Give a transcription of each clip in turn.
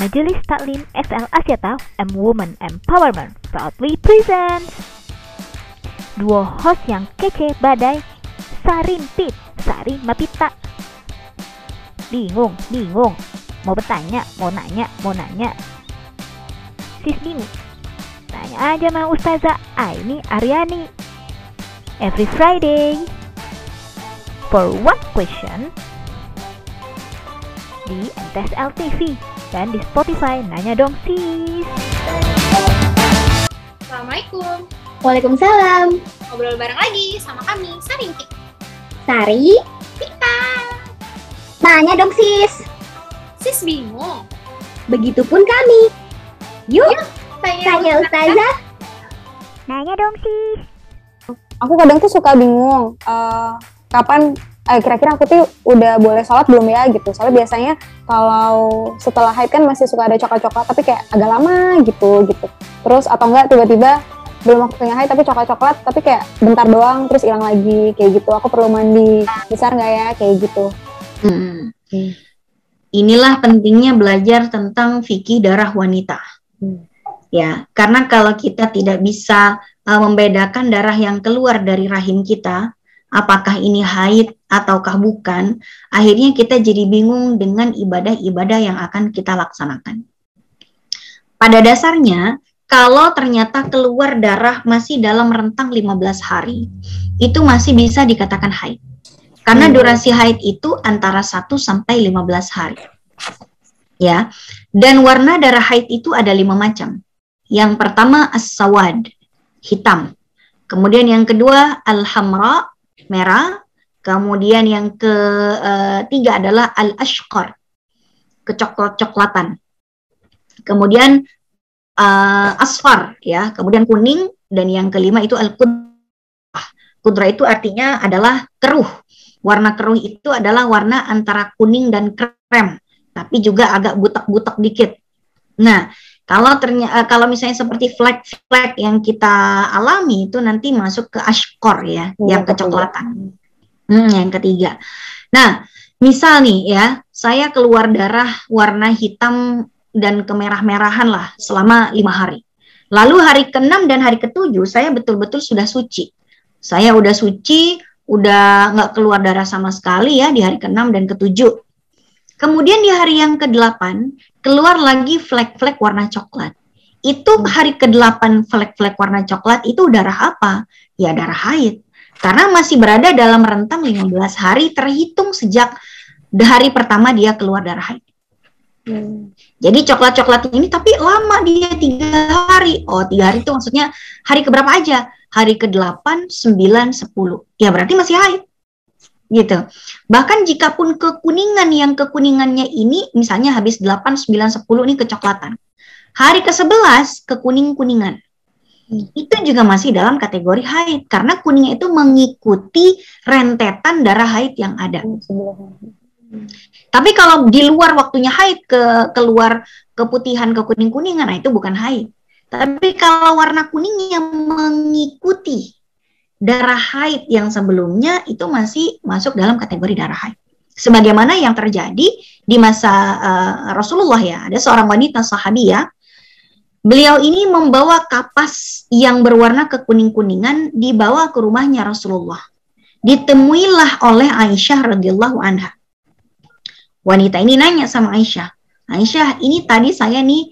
Majelis Taklim SL Asyata M Women Empowerment proudly presents Duo host yang kece badai Sarimpit, Sari Mapita. Bingung, bingung. Mau bertanya, mau nanya, mau nanya. Sis bingung Tanya aja sama Ustazah Aini Aryani. Every Friday For one question di MTSL TV dan di Spotify Nanya Dong Sis. Assalamualaikum. Waalaikumsalam. Ngobrol bareng lagi sama kami, Sarintik. Sari, Kita. tanya dong sis. Sis bingung. Begitupun kami. Yuk, Tanya, tanya Ustazah. Nanya dong Sis. aku kadang tuh suka bingung eh, kapan kira-kira aku tuh udah boleh sholat belum ya gitu soalnya biasanya kalau setelah haid kan masih suka ada coklat-coklat tapi kayak agak lama gitu gitu terus atau enggak tiba-tiba belum waktunya haid tapi coklat-coklat tapi kayak bentar doang terus hilang lagi kayak gitu aku perlu mandi besar nggak ya kayak gitu Hmm. Hmm. Inilah pentingnya belajar tentang fikih darah wanita. Hmm. Ya, karena kalau kita tidak bisa uh, membedakan darah yang keluar dari rahim kita, apakah ini haid ataukah bukan, akhirnya kita jadi bingung dengan ibadah-ibadah yang akan kita laksanakan. Pada dasarnya, kalau ternyata keluar darah masih dalam rentang 15 hari, itu masih bisa dikatakan haid. Karena Hmm. durasi haid itu antara 1 sampai 15 hari. Ya. Dan warna darah haid itu ada lima macam. Yang pertama as-sawad, hitam. Kemudian yang kedua al-hamra, merah. Kemudian yang ketiga adalah al-ashqar, kecoklat-coklatan. Kemudian uh, asfar ya, kemudian kuning dan yang kelima itu al-kudrah. Kudrah itu artinya adalah keruh. Warna keruh itu adalah warna antara kuning dan krem, tapi juga agak butek-butek dikit. Nah, kalau ternyata kalau misalnya seperti flek-flek yang kita alami itu nanti masuk ke ashkor ya, Yang yang kecoklatan. Hmm, yang ketiga. Nah, misal nih ya, saya keluar darah warna hitam dan kemerah-merahan lah selama lima hari. Lalu hari ke-6 dan hari ke-7 saya betul-betul sudah suci. Saya udah suci, udah nggak keluar darah sama sekali ya di hari ke-6 dan ke-7. Kemudian di hari yang ke-8 keluar lagi flek-flek warna coklat. Itu hari ke-8 flek-flek warna coklat itu darah apa? Ya darah haid. Karena masih berada dalam rentang 15 hari terhitung sejak hari pertama dia keluar darah haid. Jadi coklat-coklat ini tapi lama dia tiga hari. Oh tiga hari itu maksudnya hari keberapa aja? Hari ke-8, 9, 10. Ya berarti masih haid. Gitu. Bahkan jika pun kekuningan yang kekuningannya ini misalnya habis 8, 9, 10 ini kecoklatan. Hari ke-11 kekuning-kuningan. Itu juga masih dalam kategori haid karena kuningnya itu mengikuti rentetan darah haid yang ada. Tapi kalau di luar waktunya haid ke keluar keputihan ke kuning kuningan, nah itu bukan haid. Tapi kalau warna kuningnya mengikuti darah haid yang sebelumnya itu masih masuk dalam kategori darah haid. Sebagaimana yang terjadi di masa uh, Rasulullah ya, ada seorang wanita sahabiah. Beliau ini membawa kapas yang berwarna kekuning-kuningan dibawa ke rumahnya Rasulullah. Ditemuilah oleh Aisyah radhiyallahu anha. Wanita ini nanya sama Aisyah, Aisyah, ini tadi saya nih,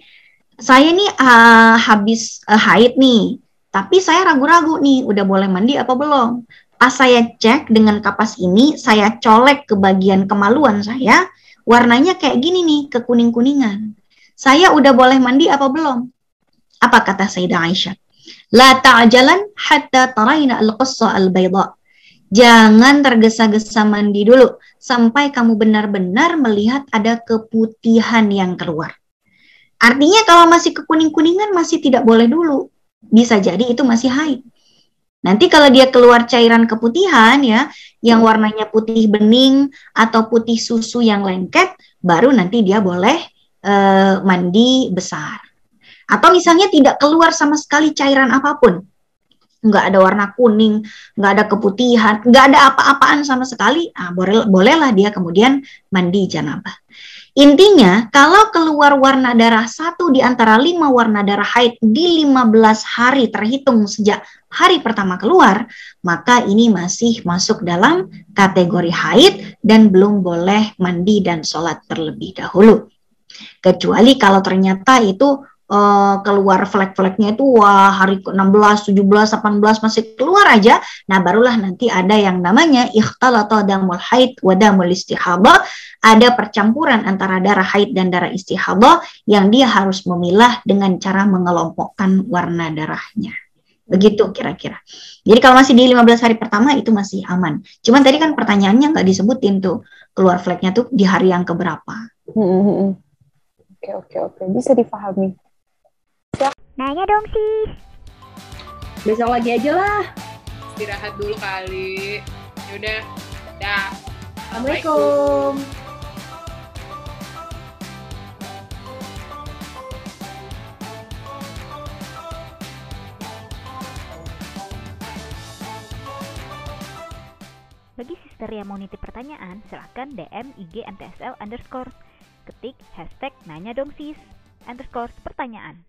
saya nih uh, habis uh, haid nih, tapi saya ragu-ragu nih, udah boleh mandi apa belum? Pas saya cek dengan kapas ini, saya colek ke bagian kemaluan saya, warnanya kayak gini nih, kekuning-kuningan. Saya udah boleh mandi apa belum? Apa kata Sayyidah Aisyah? La ta'jalan hatta tarayna al-qassa al-bayda. Jangan tergesa-gesa mandi dulu sampai kamu benar-benar melihat ada keputihan yang keluar. Artinya kalau masih kekuning-kuningan masih tidak boleh dulu. Bisa jadi itu masih haid. Nanti kalau dia keluar cairan keputihan ya, yang warnanya putih bening atau putih susu yang lengket, baru nanti dia boleh eh, mandi besar. Atau misalnya tidak keluar sama sekali cairan apa pun, nggak ada warna kuning, nggak ada keputihan, nggak ada apa-apaan sama sekali, ah, boleh bolehlah dia kemudian mandi janabah. Intinya, kalau keluar warna darah satu di antara lima warna darah haid di 15 hari terhitung sejak hari pertama keluar, maka ini masih masuk dalam kategori haid dan belum boleh mandi dan sholat terlebih dahulu. Kecuali kalau ternyata itu uh, keluar flek-fleknya itu wah hari ke-16, 17, 18 masih keluar aja. Nah, barulah nanti ada yang namanya ikhtalata damul haid wa damul istihadah, ada percampuran antara darah haid dan darah istihadah yang dia harus memilah dengan cara mengelompokkan warna darahnya. Begitu kira-kira. Jadi kalau masih di 15 hari pertama itu masih aman. Cuman tadi kan pertanyaannya nggak disebutin tuh keluar fleknya tuh di hari yang keberapa. Hmm, hmm, hmm. Oke oke oke bisa difahami. Nanya dong sis. Besok lagi aja lah. Istirahat dulu kali. Yaudah, dah. Assalamualaikum. Bagi sister yang mau nitip pertanyaan, silahkan DM IG MTSL underscore. Ketik hashtag nanya dong sis underscore pertanyaan.